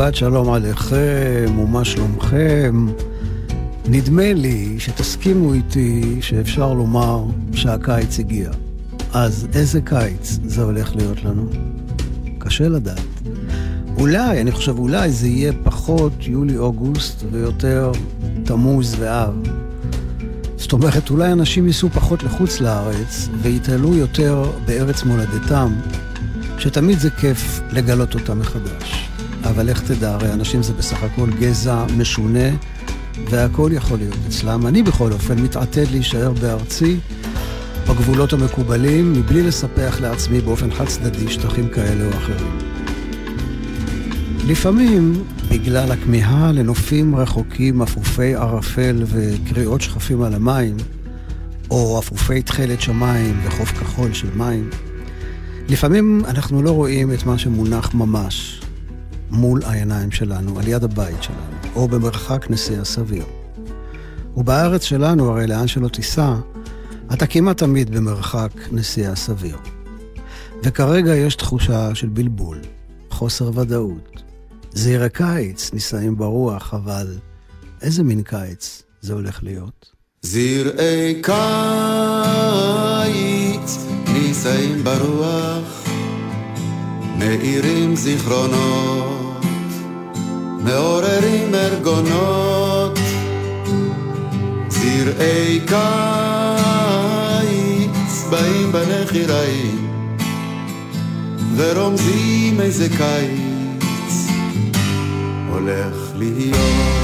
שבת שלום עליכם, ומה שלומכם? נדמה לי שתסכימו איתי שאפשר לומר שהקיץ הגיע. אז איזה קיץ זה הולך להיות לנו? קשה לדעת. אולי, אני חושב, אולי זה יהיה פחות יולי-אוגוסט ויותר תמוז ואב. זאת אומרת, אולי אנשים ייסעו פחות לחוץ לארץ ויתעלו יותר בארץ מולדתם, שתמיד זה כיף לגלות אותה מחדש. אבל איך תדע, הרי אנשים זה בסך הכל גזע משונה, והכל יכול להיות אצלם. אני בכל אופן מתעתד להישאר בארצי, בגבולות המקובלים, מבלי לספח לעצמי באופן חד צדדי שטחים כאלה או אחרים. לפעמים, בגלל הכמיהה לנופים רחוקים, אפופי ערפל וקריאות שכפים על המים, או אפופי תכלת שמיים וחוף כחול של מים, לפעמים אנחנו לא רואים את מה שמונח ממש מול העיניים שלנו, על יד הבית שלנו, או במרחק נסיעה סביר. ובארץ שלנו, הרי לאן שלא תיסע, אתה כמעט תמיד במרחק נסיעה סביר. וכרגע יש תחושה של בלבול, חוסר ודאות. זעירי קיץ נישאים ברוח, אבל איזה מין קיץ זה הולך להיות? זרעי קיץ נישאים ברוח, מאירים זיכרונות, מעוררים ארגונות. זרעי קיץ באים בנחיריים, ורומזים איזה קיץ הולך להיות.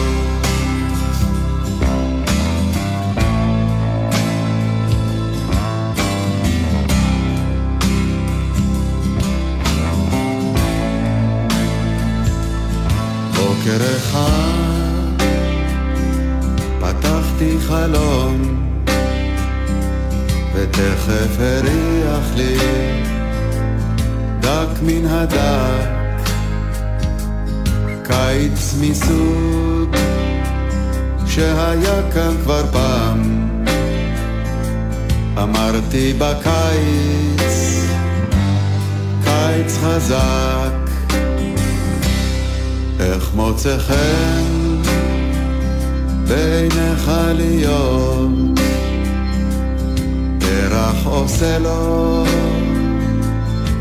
בוקר אחד פתחתי חלום ותכף הריח לי דק מן הדק. קיץ מסוג שהיה כאן כבר פעם אמרתי בקיץ קיץ חזק איך מוצא חן בעיניך להיות? פרח עושה לו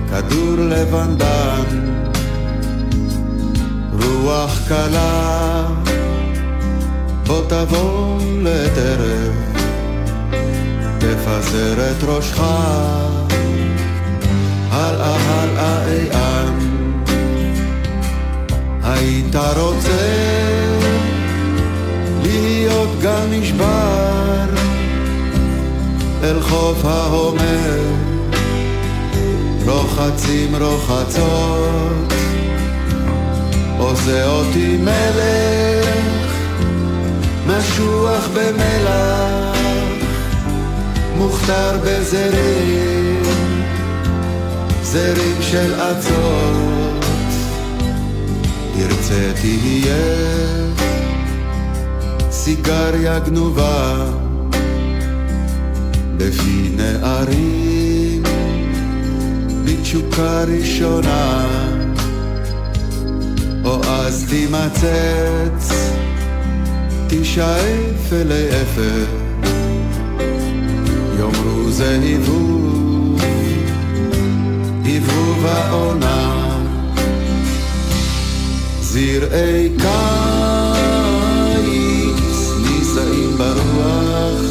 כדור לבנדן. רוח קלה בוא תבוא לטרף תפזר את ראשך. הלאה הלאה אי היית רוצה להיות גם נשבר אל חוף ההומר. רוחצים רוחצות עושה אותי מלך משוח במלח מוכתר בזרים זרים של עצות תרצה תהיה. סיגריה גנובה בפי נערים. בתשוקה ראשונה או אז תימצץ. תשאף אלי אפר יאמרו זה היבוב היבוב העונה זרעי קיץ נישאים ברוח,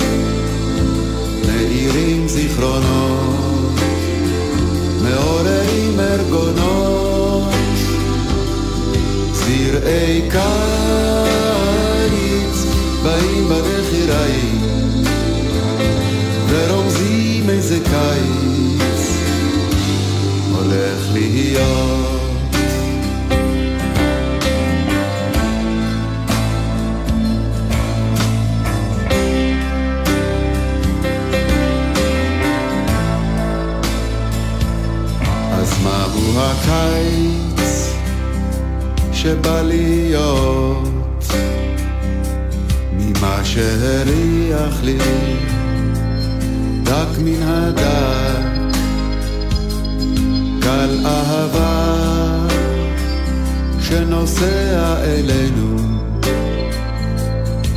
מאירים זיכרונות, מעוררים ארגונות. זרעי קיץ באים בנחיריים, ורומזים איזה קיץ הולך להיות. הקיץ שבא להיות ממה שהריח לי. דק מן הדק קל אהבה שנוסע אלינו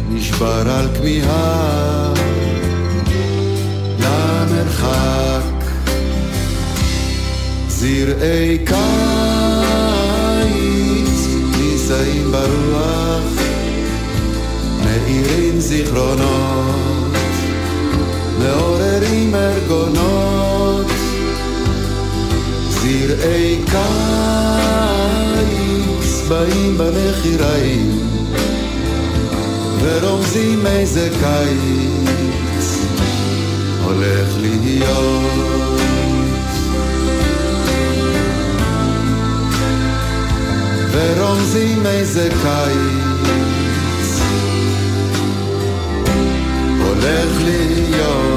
נשבר על כמיהה למרחב. זרעי קיץ נישאים ברוח מאירים זיכרונות מעוררים ארגונות. זרעי קיץ באים בנחיריים ורומזים איזה קיץ הולך להיות ורומזים איזה קיץ. הולך להיות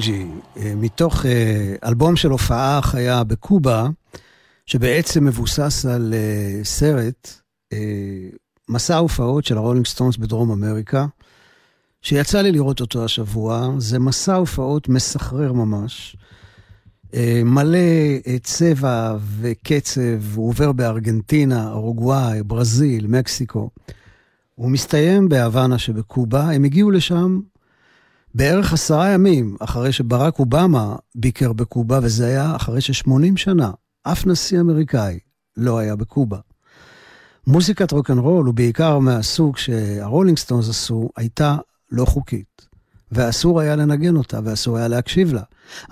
סטונס, אנג'י, מתוך אה, אלבום של הופעה חיה בקובה, שבעצם מבוסס על אה, סרט, אה, מסע הופעות של הרולינג סטונס בדרום אמריקה, שיצא לי לראות אותו השבוע. זה מסע הופעות מסחרר ממש. מלא צבע וקצב, הוא עובר בארגנטינה, אורוגוואי, ברזיל, מקסיקו. הוא מסתיים בהוואנה שבקובה. הם הגיעו לשם בערך עשרה ימים אחרי שברק אובמה ביקר בקובה, וזה היה אחרי ש-80 שנה אף נשיא אמריקאי לא היה בקובה. מוזיקת רוקנרול, ובעיקר מהסוג שהרולינג סטונס עשו, הייתה לא חוקית. ואסור היה לנגן אותה, ואסור היה להקשיב לה.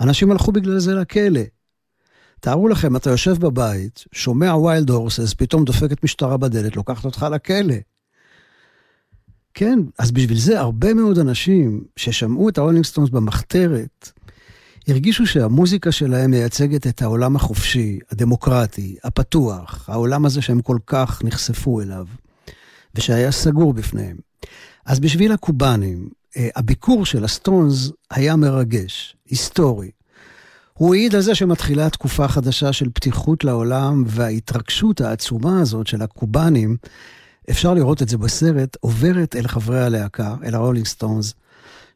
אנשים הלכו בגלל זה לכלא. תארו לכם, אתה יושב בבית, שומע Wild Horses, פתאום דופקת משטרה בדלת, לוקחת אותך לכלא. כן, אז בשביל זה הרבה מאוד אנשים ששמעו את הרולינג סטונס במחתרת, הרגישו שהמוזיקה שלהם מייצגת את העולם החופשי, הדמוקרטי, הפתוח, העולם הזה שהם כל כך נחשפו אליו, ושהיה סגור בפניהם. אז בשביל הקובנים, אה, הביקור של הסטונס היה מרגש, היסטורי. הוא העיד על זה שמתחילה תקופה חדשה של פתיחות לעולם, וההתרגשות העצומה הזאת של הקובנים, אפשר לראות את זה בסרט, עוברת אל חברי הלהקה, אל הרולינג סטונס,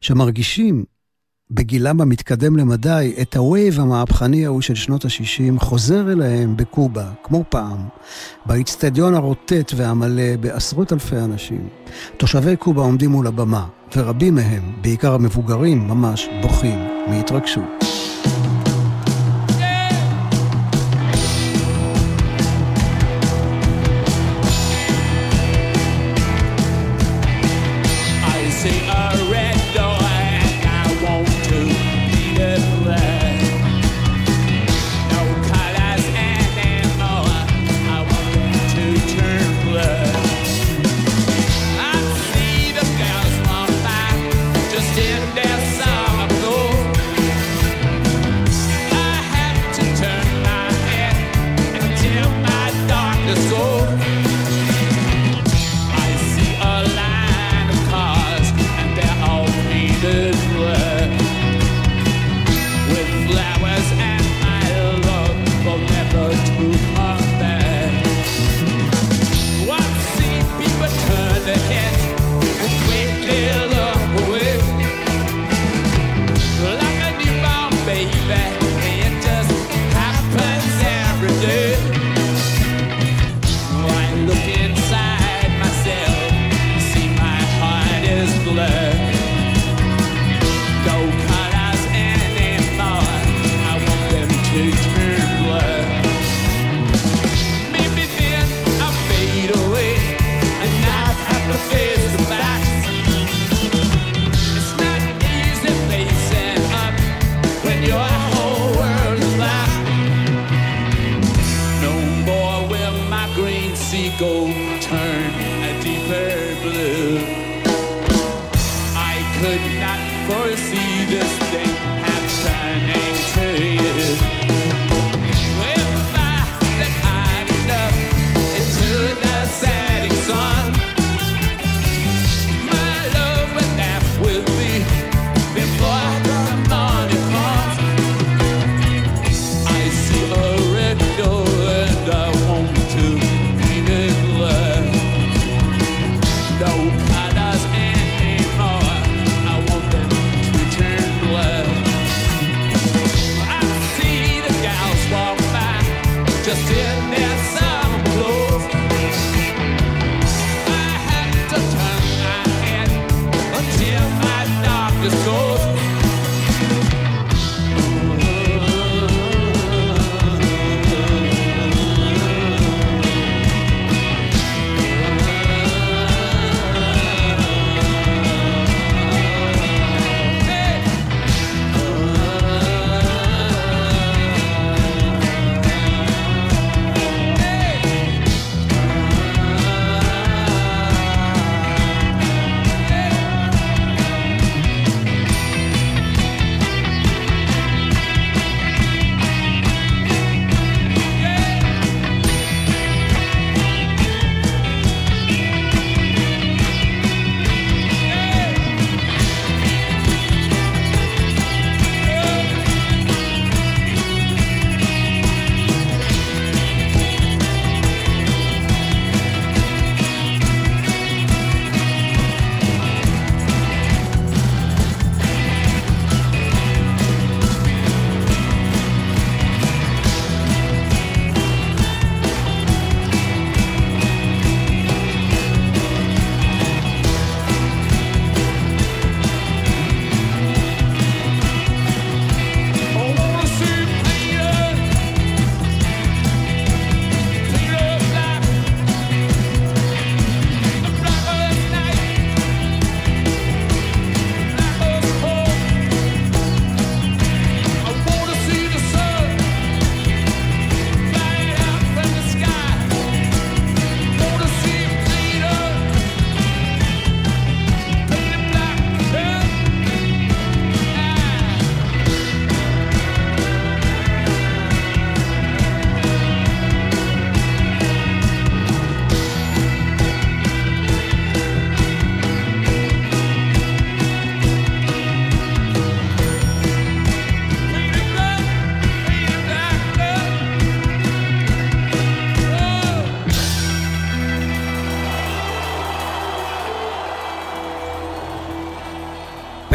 שמרגישים בגילם המתקדם למדי את ה vibe המהפכני ההוא של שנות ה-60 חוזר אליהם בקובה, כמו פעם, באיצטדיון הרוטט והמלא בעשרות אלפי אנשים. תושבי קובה עומדים מול הבמה, ורבים מהם, בעיקר המבוגרים, ממש בוכים מהתרגשות.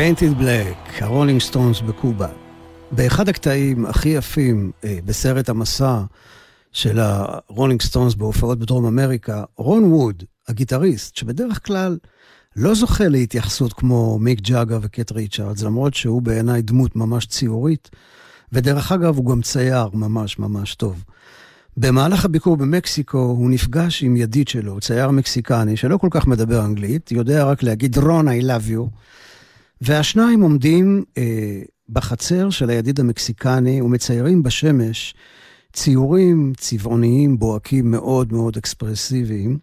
Paint It Black, הרולינג סטונס בקובה. באחד הקטעים הכי יפים אה, בסרט המסע של הרולינג סטונס בהופעות בדרום אמריקה, רון ווד, הגיטריסט, שבדרך כלל לא זוכה להתייחסות כמו מיק ג'אגר וקית' ריצ'רדס, למרות שהוא בעיניי דמות ממש ציורית, ודרך אגב הוא גם צייר ממש ממש טוב. במהלך הביקור במקסיקו הוא נפגש עם ידיד שלו, צייר מקסיקני שלא כל כך מדבר אנגלית, יודע רק להגיד רון, I love you. והשניים עומדים אה, בחצר של הידיד המקסיקני ומציירים בשמש ציורים צבעוניים בוהקים מאוד מאוד אקספרסיביים.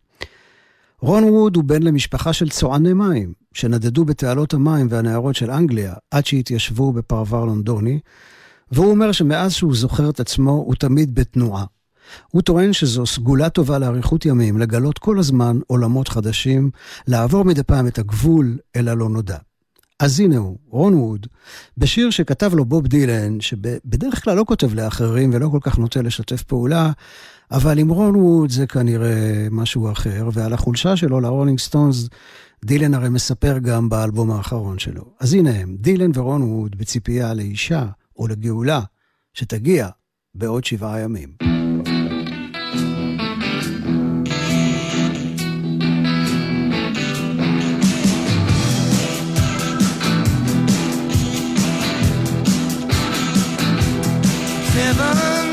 רון ווד הוא בן למשפחה של צועני מים, שנדדו בתעלות המים והנהרות של אנגליה עד שהתיישבו בפרבר לונדוני, והוא אומר שמאז שהוא זוכר את עצמו, הוא תמיד בתנועה. הוא טוען שזו סגולה טובה לאריכות ימים, לגלות כל הזמן עולמות חדשים, לעבור מדי פעם את הגבול אל הלא נודע. אז הנה הוא, רון ווד, בשיר שכתב לו בוב דילן, שבדרך כלל לא כותב לאחרים ולא כל כך נוטה לשתף פעולה, אבל עם רון ווד זה כנראה משהו אחר, ועל החולשה שלו לרולינג סטונס, דילן הרי מספר גם באלבום האחרון שלו. אז הנה הם, דילן ורון ווד בציפייה לאישה או לגאולה שתגיע בעוד שבעה ימים. never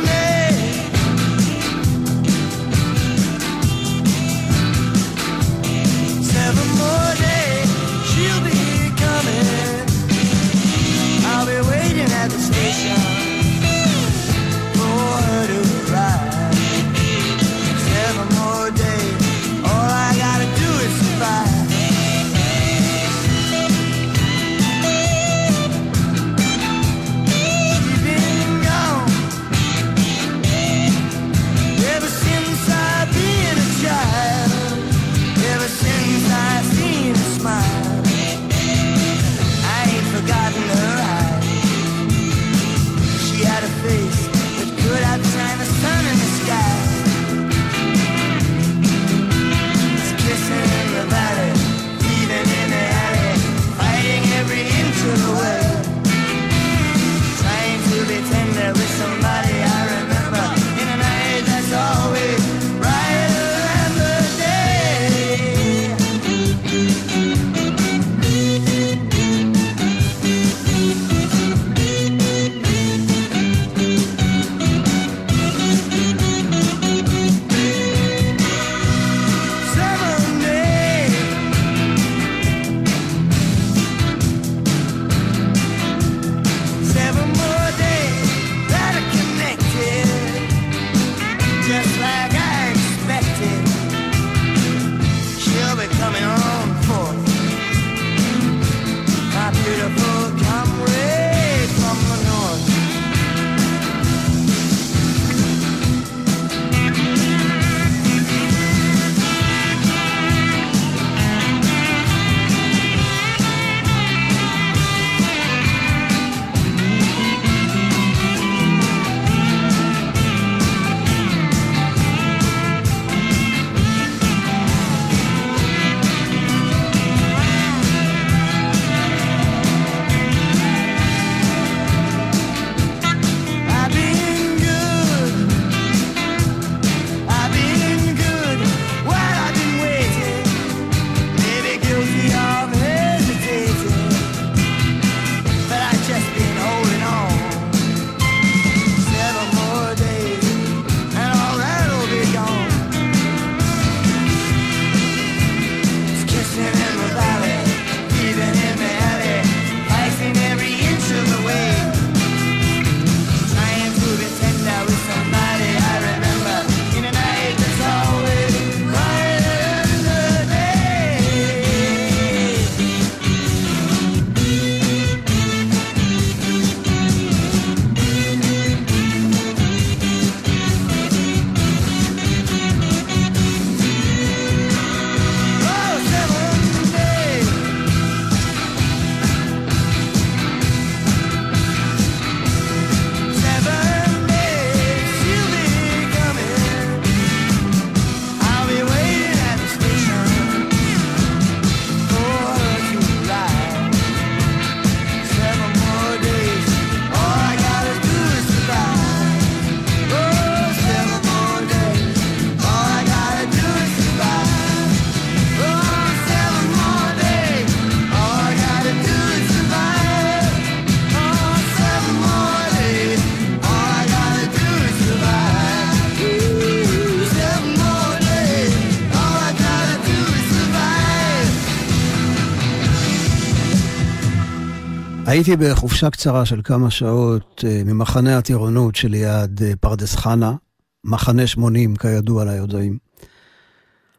הייתי בחופשה קצרה של כמה שעות אה, ממחנה הטירונות שליד אה, פרדס חנה, מחנה 80 כידוע ליודעים.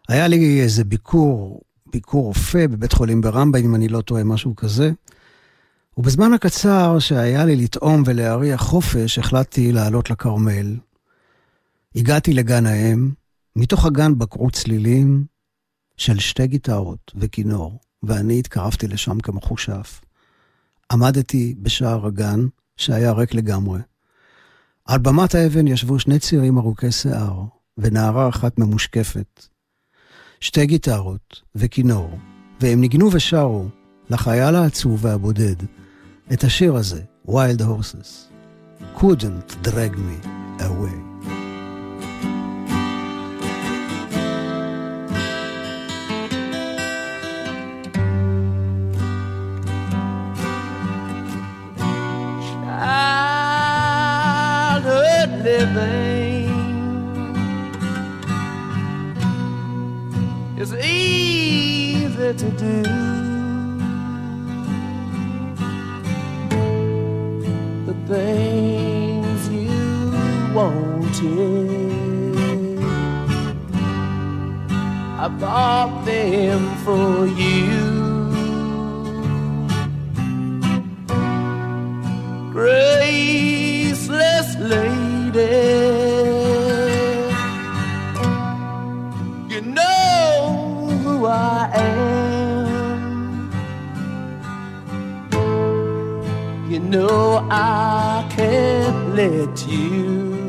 היה לי איזה ביקור, ביקור רופא בבית חולים ברמב"ם, אם אני לא טועה, משהו כזה. ובזמן הקצר שהיה לי לטעום ולהריח חופש, החלטתי לעלות לכרמל. הגעתי לגן האם, מתוך הגן בקרו צלילים של שתי גיטרות וכינור, ואני התקרבתי לשם כמחושף. עמדתי בשער הגן, שהיה ריק לגמרי. על במת האבן ישבו שני צעירים ארוכי שיער, ונערה אחת ממושקפת. שתי גיטרות וכינור, והם ניגנו ושרו לחייל העצוב והבודד את השיר הזה, Wild Horses. couldn't drag me away. Living is easy to do. The things you wanted, I bought them for you. Graceless Know I can't let you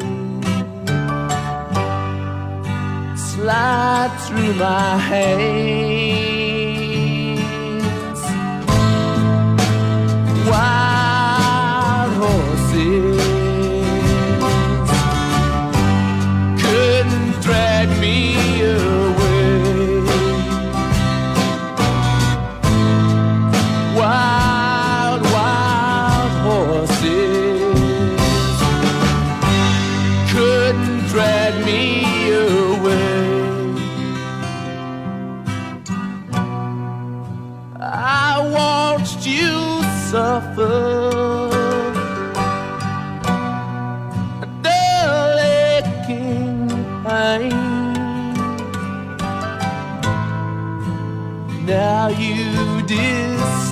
slide through my hands.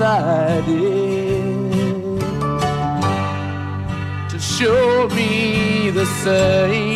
Decided to show me the same.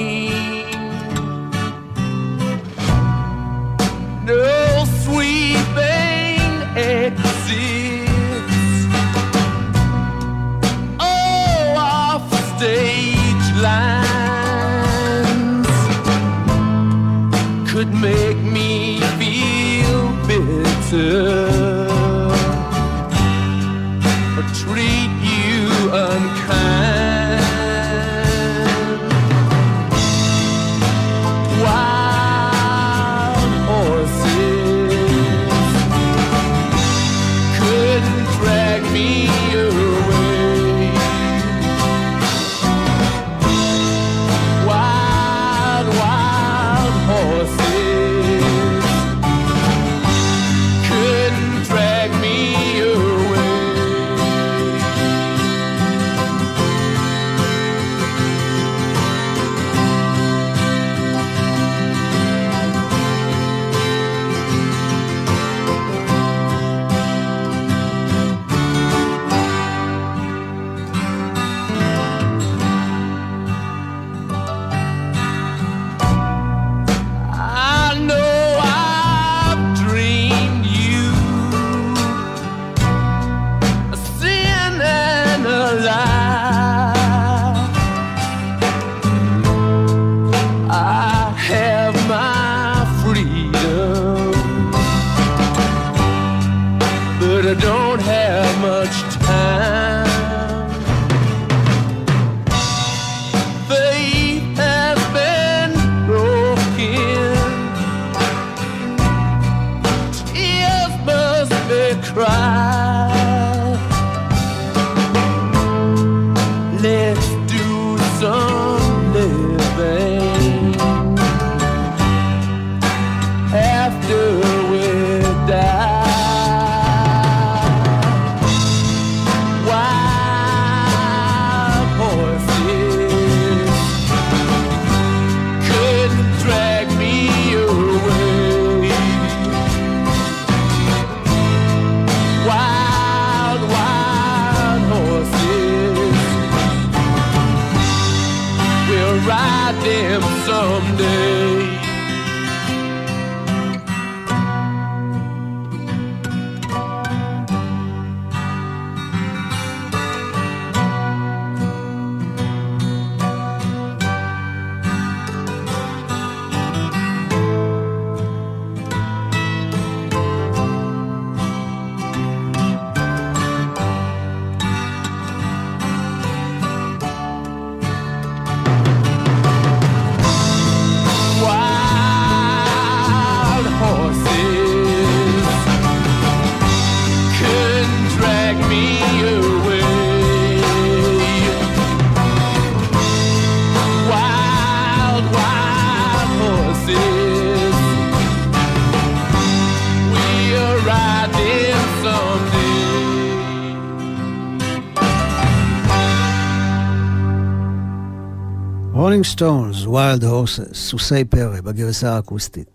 רולינג סטונס, Wild Horses, סוסי פרא, בגרסה האקוסטית.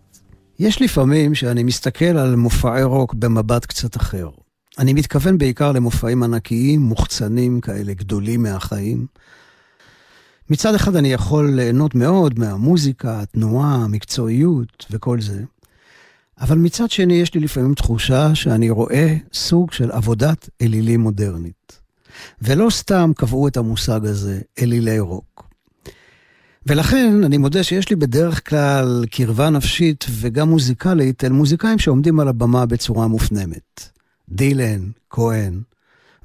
יש לפעמים שאני מסתכל על מופעי רוק במבט קצת אחר. אני מתכוון בעיקר למופעים ענקיים, מוחצנים כאלה, גדולים מהחיים. מצד אחד אני יכול ליהנות מאוד מהמוזיקה, התנועה, המקצועיות וכל זה, אבל מצד שני יש לי לפעמים תחושה שאני רואה סוג של עבודת אלילים מודרנית. ולא סתם קבעו את המושג הזה, אלילי רוק. ולכן אני מודה שיש לי בדרך כלל קרבה נפשית וגם מוזיקלית אל מוזיקאים שעומדים על הבמה בצורה מופנמת. דילן, כהן,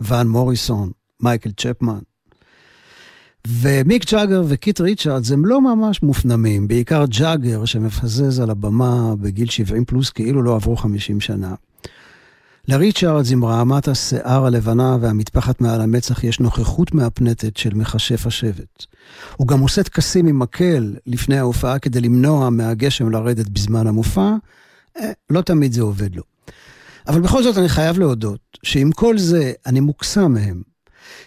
ואן מוריסון, מייקל צ'פמן. ומיק ג'אגר וקיט ריצ'רדס הם לא ממש מופנמים, בעיקר ג'אגר שמפזז על הבמה בגיל 70 פלוס כאילו לא עברו 50 שנה. לריצ'רדס עם רעמת השיער הלבנה והמטפחת מעל המצח יש נוכחות מהפנטת של מכשף השבט. הוא גם עושה טקסים עם מקל לפני ההופעה כדי למנוע מהגשם לרדת בזמן המופע, אה, לא תמיד זה עובד לו. אבל בכל זאת אני חייב להודות שעם כל זה אני מוקסם מהם.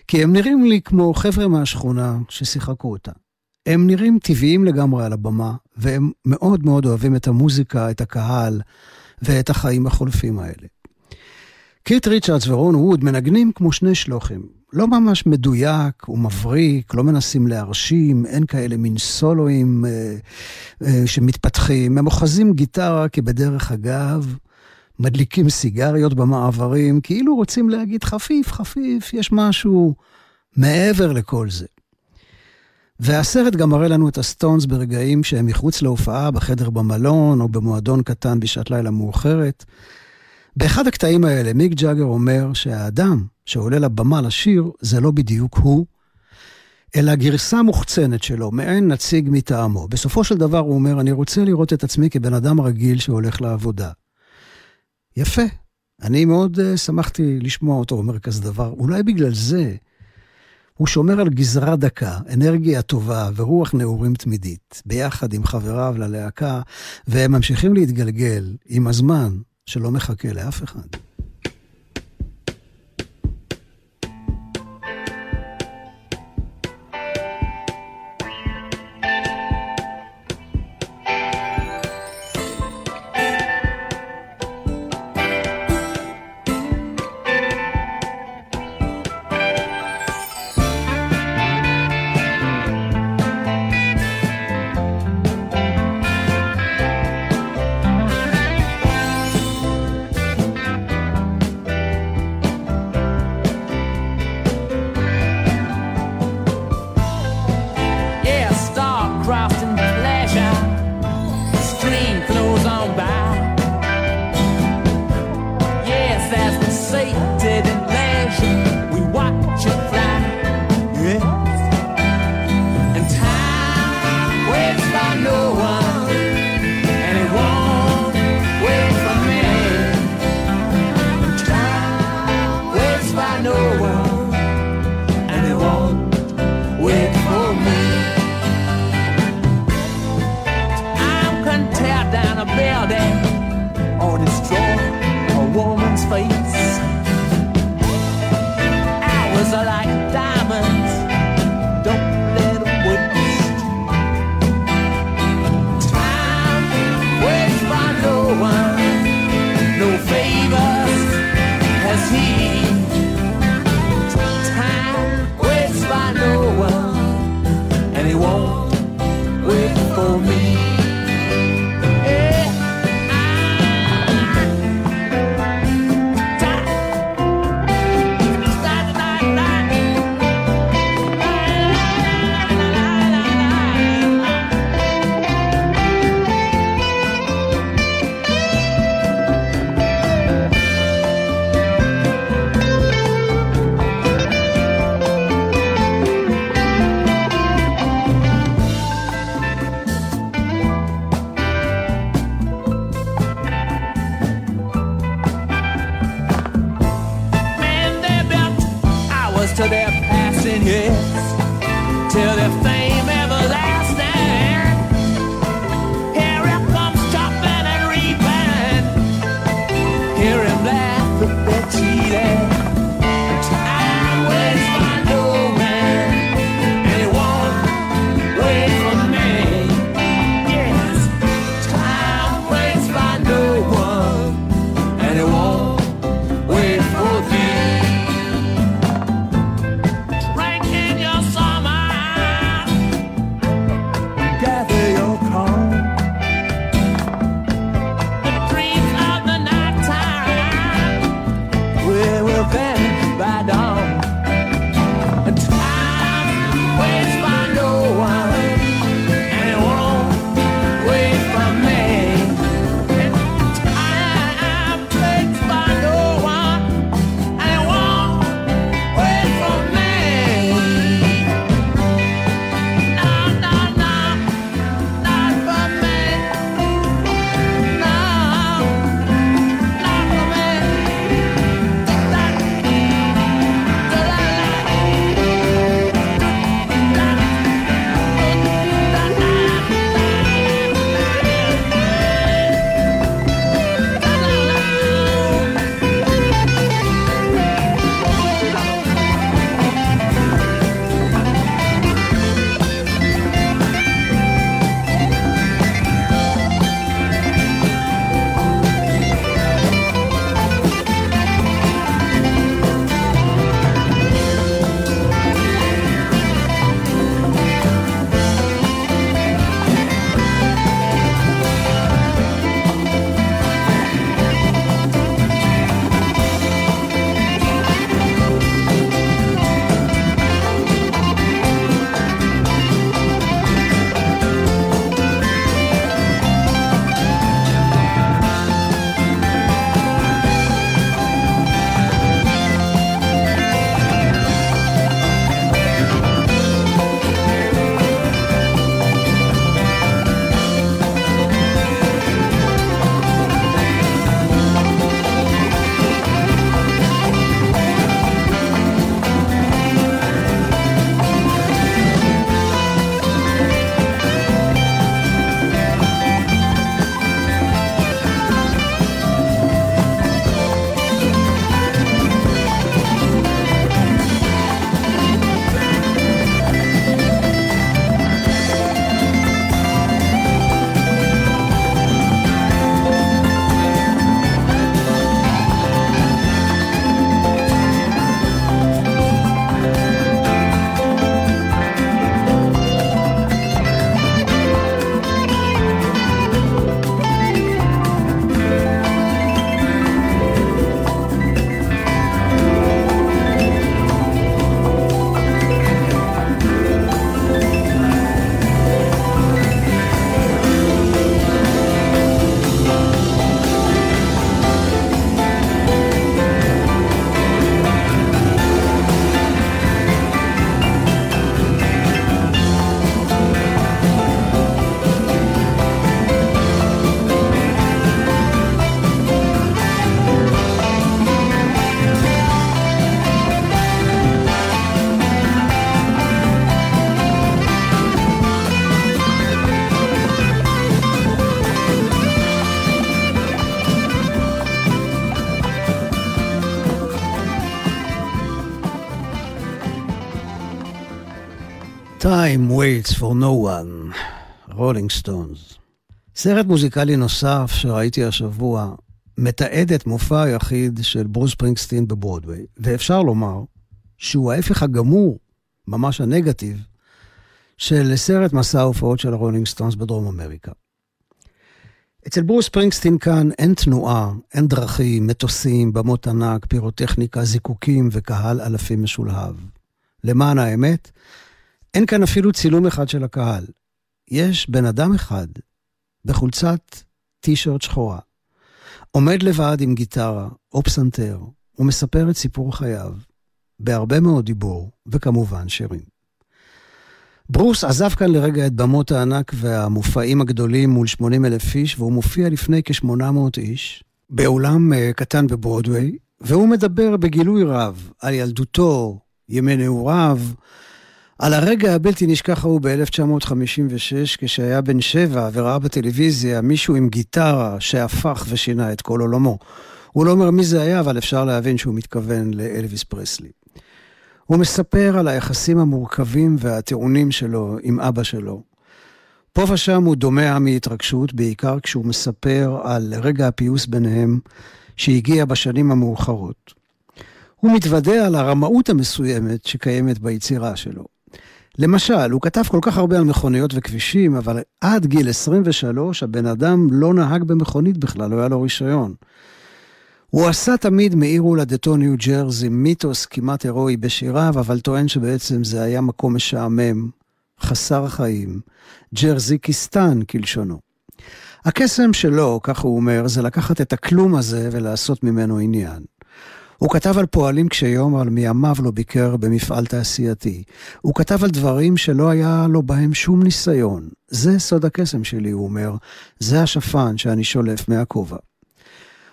כי הם נראים לי כמו חבר'ה מהשכונה ששיחקו אותה. הם נראים טבעיים לגמרי על הבמה, והם מאוד מאוד אוהבים את המוזיקה, את הקהל ואת החיים החולפים האלה. קיט ריצ'רדס ורון ווד מנגנים כמו שני שלוכים. לא ממש מדויק ומבריק, לא מנסים להרשים, אין כאלה מין סולואים אה, אה, שמתפתחים. הם אוחזים גיטרה כבדרך אגב, מדליקים סיגריות במעברים, כאילו רוצים להגיד חפיף, חפיף, יש משהו מעבר לכל זה. והסרט גם מראה לנו את הסטונס ברגעים שהם מחוץ להופעה, בחדר במלון או במועדון קטן בשעת לילה מאוחרת. באחד הקטעים האלה מיק ג'אגר אומר שהאדם שעולה לבמה לשיר זה לא בדיוק הוא, אלא גרסה מוחצנת שלו, מעין נציג מטעמו. בסופו של דבר הוא אומר, אני רוצה לראות את עצמי כבן אדם רגיל שהולך לעבודה. יפה. אני מאוד uh, שמחתי לשמוע אותו אומר כזה דבר. אולי בגלל זה הוא שומר על גזרה דקה, אנרגיה טובה ורוח נעורים תמידית, ביחד עם חבריו ללהקה, והם ממשיכים להתגלגל עם הזמן שלא מחכה לאף אחד. Waits for no one, רולינג סטונס. סרט מוזיקלי נוסף שראיתי השבוע מתעד את מופע היחיד של ברוס ספרינגסטין בברודוויי, ואפשר לומר שהוא ההפך הגמור, ממש הנגטיב, של סרט מסע ההופעות של הרולינג סטונס בדרום אמריקה. אצל ברוס ספרינגסטין כאן אין תנועה, אין דרכים, מטוסים, במות ענק, פירוטכניקה, זיקוקים וקהל אלפים משולהב. למען האמת, אין כאן אפילו צילום אחד של הקהל. יש בן אדם אחד בחולצת טישרט שחורה, עומד לבד עם גיטרה או פסנתר ומספר את סיפור חייו, בהרבה מאוד דיבור וכמובן שירים. ברוס עזב כאן לרגע את במות הענק והמופעים הגדולים מול 80 אלף איש, והוא מופיע לפני כ-800 איש, באולם uh, קטן בברודוויי, והוא מדבר בגילוי רב על ילדותו, ימי נעוריו, על הרגע הבלתי נשכח ההוא ב-1956, כשהיה בן שבע וראה בטלוויזיה מישהו עם גיטרה שהפך ושינה את כל עולמו. הוא לא אומר מי זה היה, אבל אפשר להבין שהוא מתכוון לאלוויס פרסלי. הוא מספר על היחסים המורכבים והטעונים שלו עם אבא שלו. פה ושם הוא דומע מהתרגשות, בעיקר כשהוא מספר על רגע הפיוס ביניהם, שהגיע בשנים המאוחרות. הוא מתוודה על הרמאות המסוימת שקיימת ביצירה שלו. למשל, הוא כתב כל כך הרבה על מכוניות וכבישים, אבל עד גיל 23 הבן אדם לא נהג במכונית בכלל, לא היה לו רישיון. הוא עשה תמיד מעיר הולדתו ניו ג'רזי מיתוס כמעט הירואי בשיריו, אבל טוען שבעצם זה היה מקום משעמם, חסר חיים, ג'רזיקיסטן כלשונו. הקסם שלו, כך הוא אומר, זה לקחת את הכלום הזה ולעשות ממנו עניין. הוא כתב על פועלים קשי יום, אבל מימיו לא ביקר במפעל תעשייתי. הוא כתב על דברים שלא היה לו בהם שום ניסיון. זה סוד הקסם שלי, הוא אומר. זה השפן שאני שולף מהכובע.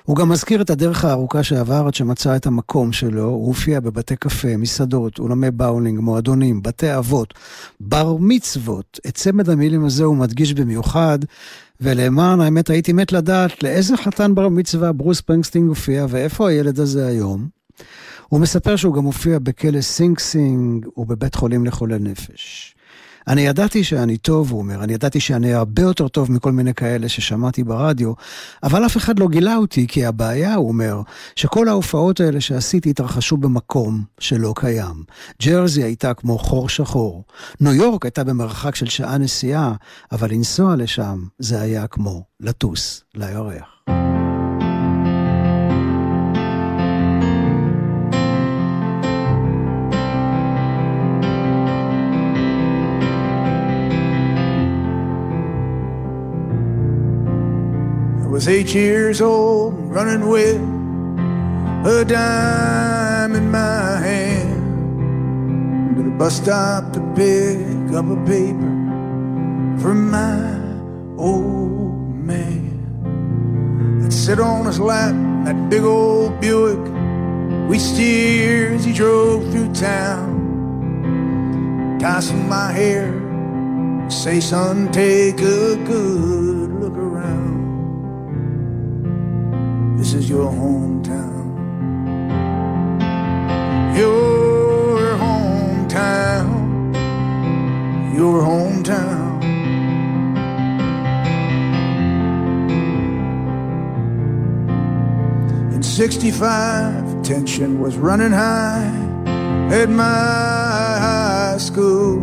הוא גם מזכיר את הדרך הארוכה שעבר עד שמצא את המקום שלו, הוא הופיע בבתי קפה, מסעדות, אולמי באולינג, מועדונים, בתי אבות, בר מצוות. את צמד המילים הזה הוא מדגיש במיוחד, ולמען האמת הייתי מת לדעת לאיזה חתן בר מצווה ברוס ספרינגסטין הופיע ואיפה הילד הזה היום. הוא מספר שהוא גם הופיע בכלא סינג סינג ובבית חולים לחולי נפש. אני ידעתי שאני טוב, הוא אומר, אני ידעתי שאני הרבה יותר טוב מכל מיני כאלה ששמעתי ברדיו, אבל אף אחד לא גילה אותי, כי הבעיה, הוא אומר, שכל ההופעות האלה שעשיתי התרחשו במקום שלא קיים. ג'רזי הייתה כמו חור שחור. ניו יורק הייתה במרחק של שעה נסיעה, אבל לנסוע לשם זה היה כמו לטוס לירח. Was eight years old, running with a dime in my hand to the bus stop to pick up a paper from my old man. I'd sit on his lap, that big old Buick. We steer as he drove through town, tossing my hair. Say, son, take a good look around. This is your hometown. Your hometown. Your hometown. In 65, tension was running high at my high school.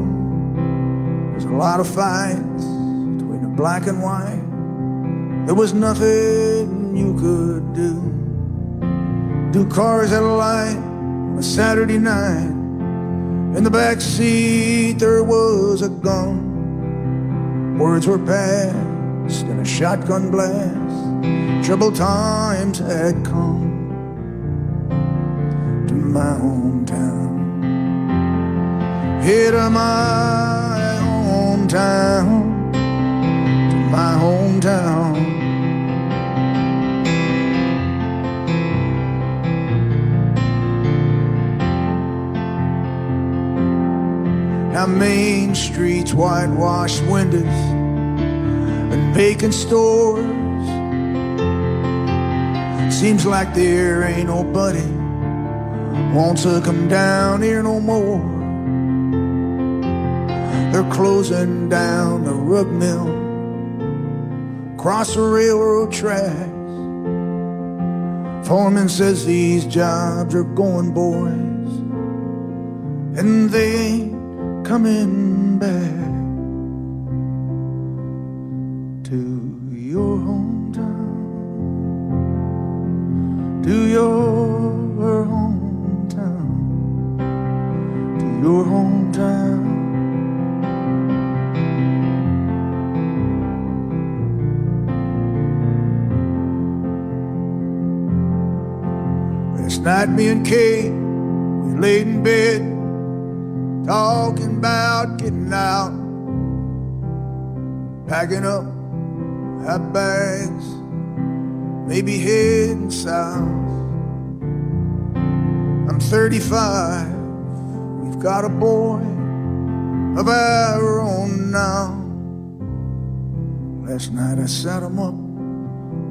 There's a lot of fights between the black and white. There was nothing you could do. Two cars at a light on a Saturday night. In the back seat there was a gun. Words were passed in a shotgun blast. Troubled times had come to my hometown. Here to my hometown, to my hometown. Now Main Street's whitewashed windows and vacant stores. Seems like there ain't nobody wants to come down here no more. They're closing down the rug mill, across the railroad tracks. Foreman says these jobs are going, boys, and they ain't coming back to your hometown, to your hometown, to your hometown. Last night, me and Kate, we laid in bed talking about getting out, packing up our bags, maybe heading south. I'm 35, we've got a boy of our own now. Last night I sat him up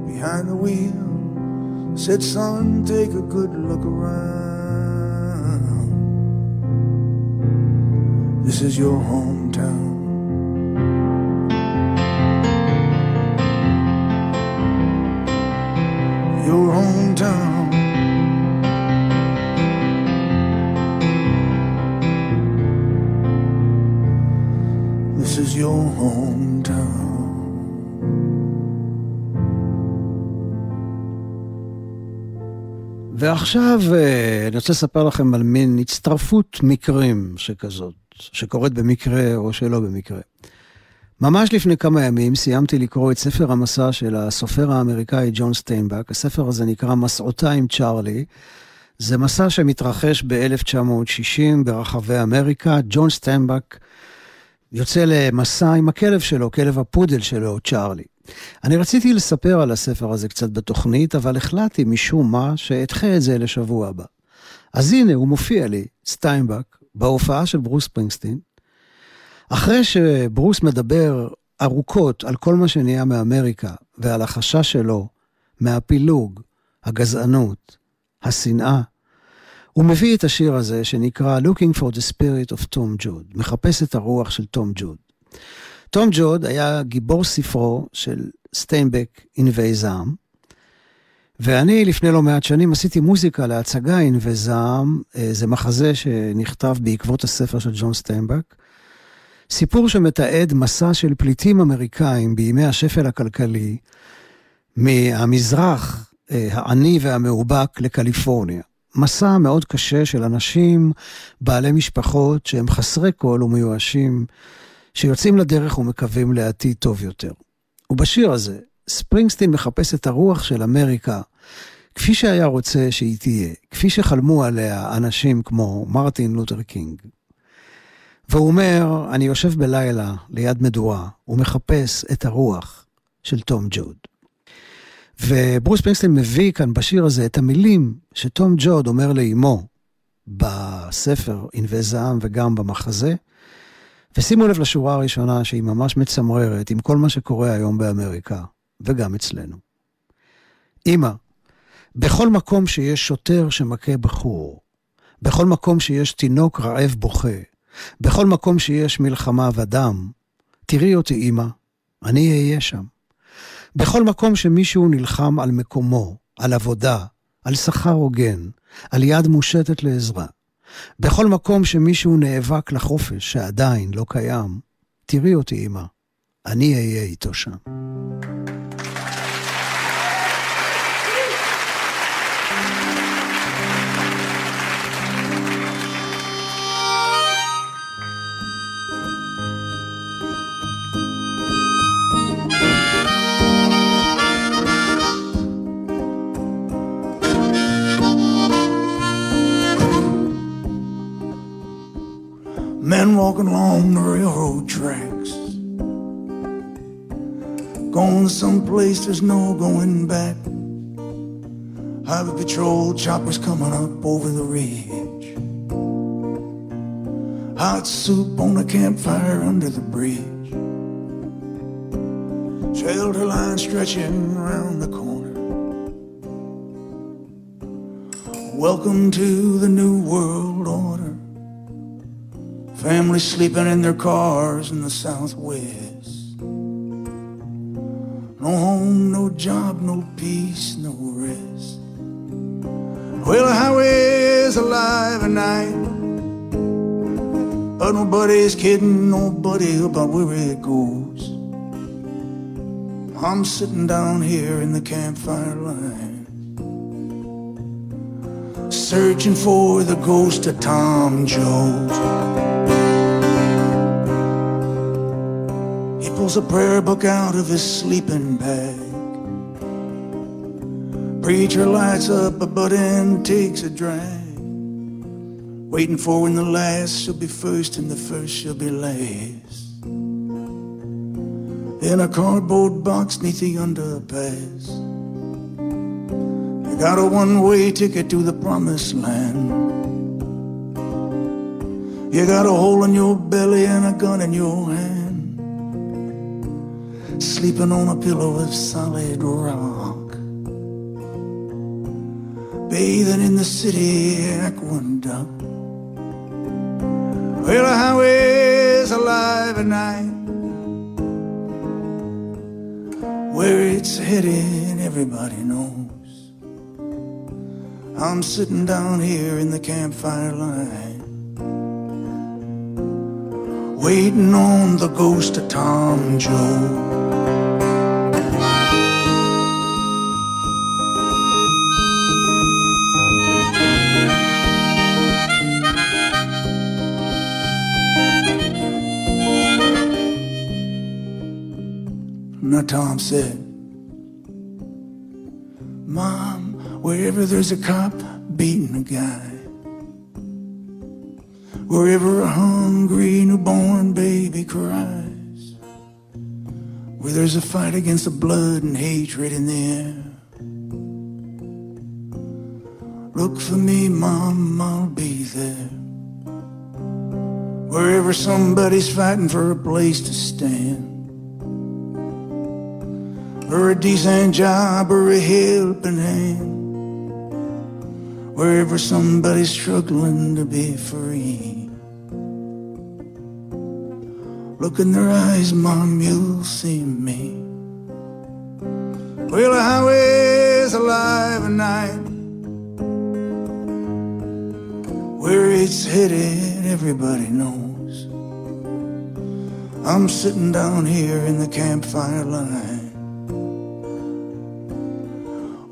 behind the wheel. Said, son, take a good look around. This is your hometown. Your hometown. This is your hometown. ועכשיו אה, אני רוצה לספר לכם על מין הצטרפות מקרים שכזאת, שקורית במקרה או שלא במקרה. ממש לפני כמה ימים סיימתי לקרוא את ספר המסע של הסופר האמריקאי ג'ון סטיינבק. הספר הזה נקרא מסעותיים צ'ארלי. זה מסע שמתרחש ב-1960 ברחבי אמריקה. ג'ון סטיינבק יוצא למסע עם הכלב שלו, כלב הפודל שלו, צ'ארלי. אני רציתי לספר על הספר הזה קצת בתוכנית, אבל החלטתי משום מה שאדחה את זה לשבוע הבא. אז הנה, הוא מופיע לי, סטיינבק, בהופעה של ברוס פרינגסטין. אחרי שברוס מדבר ארוכות על כל מה שנהיה מאמריקה ועל החשש שלו מהפילוג, הגזענות, השנאה, הוא מביא את השיר הזה שנקרא Looking for the Spirit of Tom Jude, מחפש את הרוח של תום ג'וד. תום ג'וד היה גיבור ספרו של סטיינבק ענבי זעם, ואני לפני לא מעט שנים עשיתי מוזיקה להצגה ענבי זעם, אה, זה מחזה שנכתב בעקבות הספר של ג'ון סטיינבק. סיפור שמתעד מסע של פליטים אמריקאים בימי השפל הכלכלי מהמזרח אה, העני והמאובק לקליפורניה. מסע מאוד קשה של אנשים בעלי משפחות שהם חסרי כל ומיואשים, שיוצאים לדרך ומקווים לעתיד טוב יותר. ובשיר הזה, ספרינגסטין מחפש את הרוח של אמריקה, כפי שהיה רוצה שהיא תהיה, כפי שחלמו עליה אנשים כמו מרטין לותר קינג. והוא אומר, אני יושב בלילה ליד מדורה ומחפש את הרוח של תום ג'וד. וברוס ספרינגסטין מביא כאן בשיר הזה את המילים שתום ג'וד אומר לאימו בספר ענבי זעם וגם במחזה. ושימו לב לשורה הראשונה שהיא ממש מצמררת עם כל מה שקורה היום באמריקה, וגם אצלנו. אמא, בכל מקום שיש שוטר שמכה בחור, בכל מקום שיש תינוק רעב בוכה, בכל מקום שיש מלחמה ודם, תראי אותי אמא, אני אהיה שם. בכל מקום שמישהו נלחם על מקומו, על עבודה, על שכר הוגן, על יד מושטת לעזרה. בכל מקום שמישהו נאבק לחופש שעדיין לא קיים, תראי אותי, אמא, אני אהיה איתו שם. Men walking along the railroad tracks. Going someplace there's no going back. Highway patrol choppers coming up over the ridge. Hot soup on a campfire under the bridge. Shelter line stretching around the corner. Welcome to the new world order. Families sleeping in their cars in the southwest. No home, no job, no peace, no rest. Well, the highway's alive at night. But nobody's kidding nobody about where it goes. I'm sitting down here in the campfire line, searching for the ghost of Tom Jones. Pulls a prayer book out of his sleeping bag. Preacher lights up a butt and takes a drag. Waiting for when the last shall be first and the first shall be last. In a cardboard box neath the underpass. I got a one way ticket to the promised land. You got a hole in your belly and a gun in your hand. Sleeping on a pillow of solid rock. Bathing in the city aqueduct. Well, the highway's alive at night. Where it's headed, everybody knows. I'm sitting down here in the campfire light, waiting on the ghost of Tom Joe. Now Tom said, Mom, wherever there's a cop beating a guy, Wherever a hungry newborn baby cries, where there's a fight against the blood and hatred in the air. Look for me, Mom, I'll be there. Wherever somebody's fighting for a place to stand, or a decent job, or a helping hand. Wherever somebody's struggling to be free. Look in their eyes, Mom, you'll see me. Well, the highway's alive at night. Where it's headed, everybody knows. I'm sitting down here in the campfire line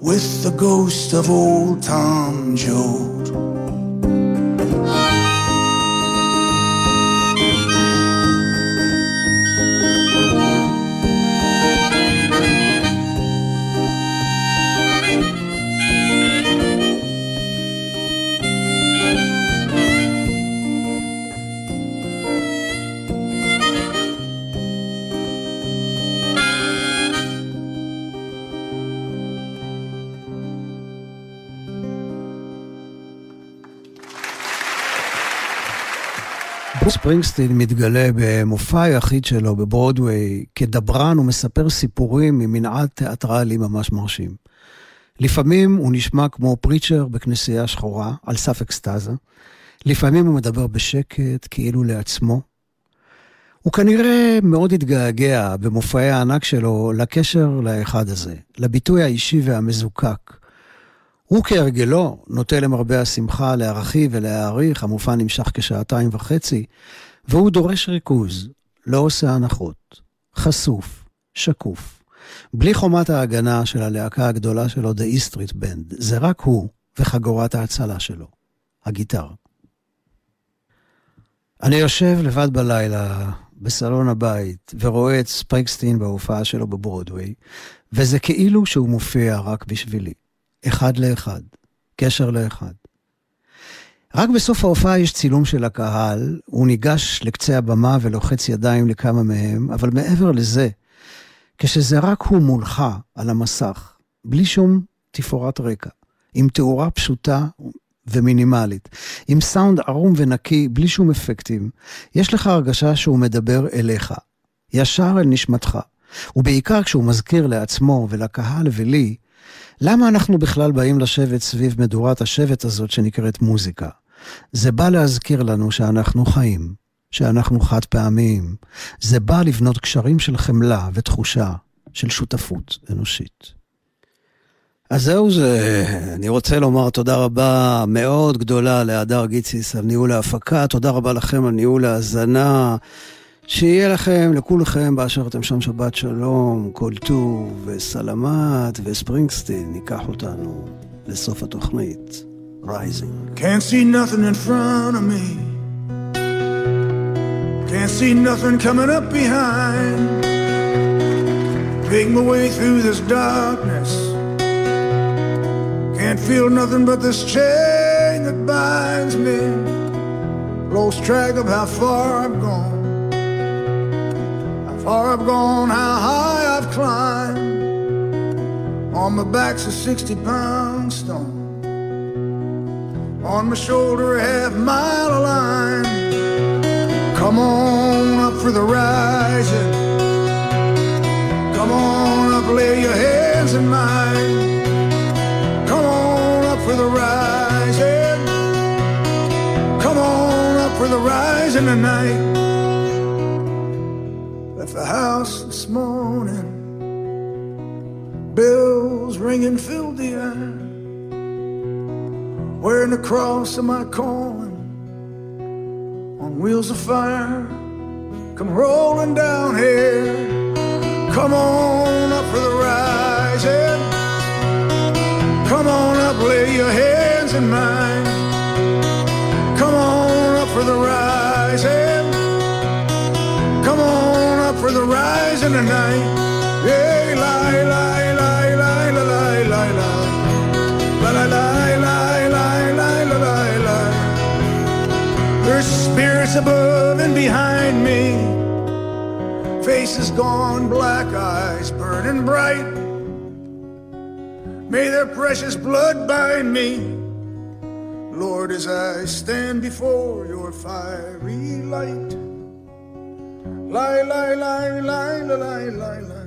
with the ghost of old Tom Joad. ספרינגסטין מתגלה במופע היחיד שלו בברודוויי כדברן ומספר סיפורים ממנעד תיאטרלי ממש מרשים. לפעמים הוא נשמע כמו פריצ'ר בכנסייה שחורה, על סף אקסטזה. לפעמים הוא מדבר בשקט, כאילו לעצמו. הוא כנראה מאוד התגעגע במופעי הענק שלו לקשר לאחד הזה, לביטוי האישי והמזוקק. הוא כהרגלו נוטה למרבה השמחה להרחיב ולהעריך, המופע נמשך כשעתיים וחצי, והוא דורש ריכוז, לא עושה הנחות, חשוף, שקוף, בלי חומת ההגנה של הלהקה הגדולה שלו, The E Street Band, זה רק הוא וחגורת ההצלה שלו, הגיטר. אני יושב לבד בלילה בסלון הבית ורואה את ספריקסטין בהופעה שלו בברודוויי, וזה כאילו שהוא מופיע רק בשבילי. אחד לאחד, קשר לאחד. רק בסוף ההופעה יש צילום של הקהל, הוא ניגש לקצה הבמה ולוחץ ידיים לכמה מהם, אבל מעבר לזה, כשזה רק הוא מולך על המסך, בלי שום תפאורת רקע, עם תאורה פשוטה ומינימלית, עם סאונד ערום ונקי, בלי שום אפקטים, יש לך הרגשה שהוא מדבר אליך, ישר אל נשמתך, ובעיקר כשהוא מזכיר לעצמו ולקהל ולי, למה אנחנו בכלל באים לשבת סביב מדורת השבט הזאת שנקראת מוזיקה? זה בא להזכיר לנו שאנחנו חיים, שאנחנו חד פעמיים. זה בא לבנות קשרים של חמלה ותחושה של שותפות אנושית. אז זהו זה, אני רוצה לומר תודה רבה מאוד גדולה להדר גיציס על ניהול ההפקה, תודה רבה לכם על ניהול ההאזנה. שיהיה לכם, לכולכם, באשר אתם שם שבת שלום, כל טוב וסלמת וספרינגסטין, ייקח אותנו לסוף התוכנית. Rising. Can't see nothing in front of me. Can't see nothing coming up behind. Make my way through this darkness. Can't feel nothing but this chain that binds me. Lost track of how far I've gone. Far I've gone, how high I've climbed. On my back's a 60 pound stone. On my shoulder, a half mile of line. Come on up for the rising. Come on up, lay your hands in mine. Come on up for the rising. Come on up for the rising tonight. Left the house this morning. Bells ringing filled the air. Wearing the cross of my calling on wheels of fire. Come rolling down here. Come on up for the rising. Come on up, lay your hands in mine. Come on up for the rising. Come on up for the night. Yeah, lie, lie, lie, lie, lie, lie, lie, lie. La la la la la la. There's spirits above and behind me. Faces gone, black eyes burning bright. May their precious blood bind me. Lord, as I stand before your fiery light. Lie, lie, lie, lie, lie, lie, lie, lie.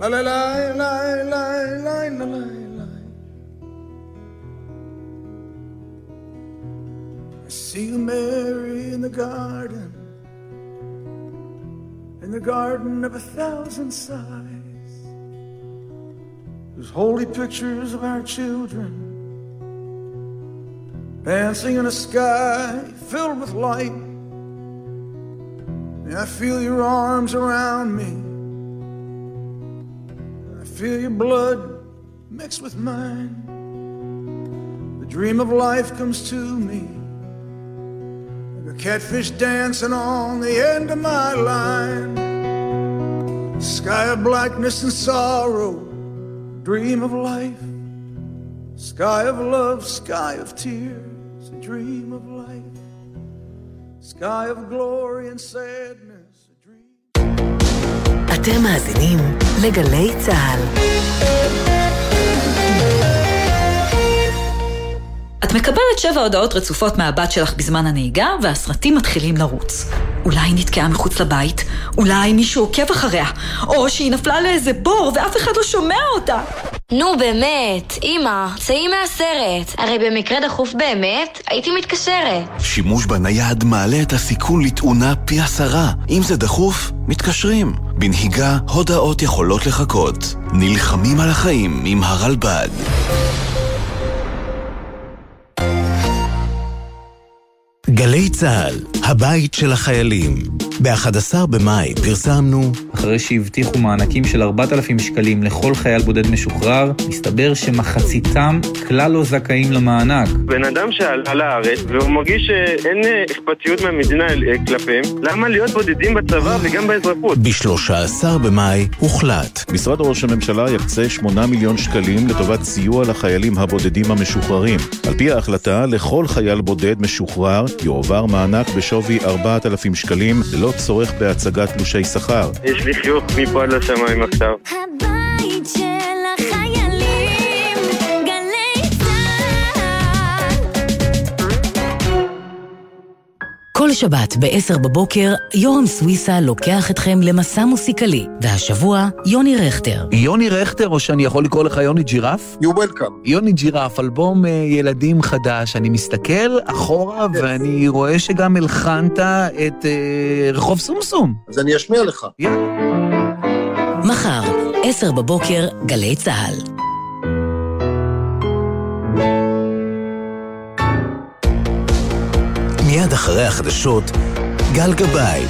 La la la la la la la la la. I see Mary, in the garden, in the garden of a thousand sighs. There's holy pictures of our children dancing in a sky filled with light. And I feel your arms around me. I feel your blood mixed with mine. The dream of life comes to me. Like a catfish dancing on the end of my line. Sky of blackness and sorrow. Dream of life. Sky of love, sky of tears. Dream of life. Sky of glory and sadness. A dream. אתם מאזינים לגלי צה"ל. את מקבלת שבע הודעות רצופות מהבת שלך בזמן הנהיגה, והסרטים מתחילים לרוץ. אולי היא נתקעה מחוץ לבית, אולי מישהו עוקב אחריה, או שהיא נפלה לאיזה בור ואף אחד לא שומע אותה. נו באמת, אמא, צאי מהסרט. הרי במקרה דחוף באמת, הייתי מתקשרת. שימוש בנייד מעלה את הסיכון לתאונה פי עשרה. אם זה דחוף, מתקשרים. בנהיגה, הודעות יכולות לחכות. נלחמים על החיים עם הרלב"ד. גלי צה"ל, הבית של החיילים. ב-11 במאי פרסמנו אחרי שהבטיחו מענקים של 4,000 שקלים לכל חייל בודד משוחרר, מסתבר שמחציתם כלל לא זכאים למענק. בן אדם שעלה לארץ והוא מרגיש שאין אכפתיות מהמדינה כלפיהם, למה להיות בודדים בצבא וגם באזרחות? ב-13 במאי הוחלט. משרד ראש הממשלה יקצה 8 מיליון שקלים לטובת סיוע לחיילים הבודדים המשוחררים. על פי ההחלטה, לכל חייל בודד משוחרר יועבר מענק בשווי 4,000 שקלים ללא צורך בהצגת תלושי שכר. יש לי חיוך מפה עד לשמיים עכשיו. כל שבת ב-10 בבוקר, יורם סוויסה לוקח אתכם למסע מוסיקלי, והשבוע, יוני רכטר. יוני רכטר, או שאני יכול לקרוא לך יוני ג'ירף? You welcome. יוני ג'ירף, אלבום uh, ילדים חדש. אני מסתכל אחורה yes. ואני רואה שגם הלחנת את uh, רחוב סומסום. אז אני אשמיע לך. יאללה. מחר, 10 בבוקר, גלי צה"ל. אחרי החדשות, גל גבאי.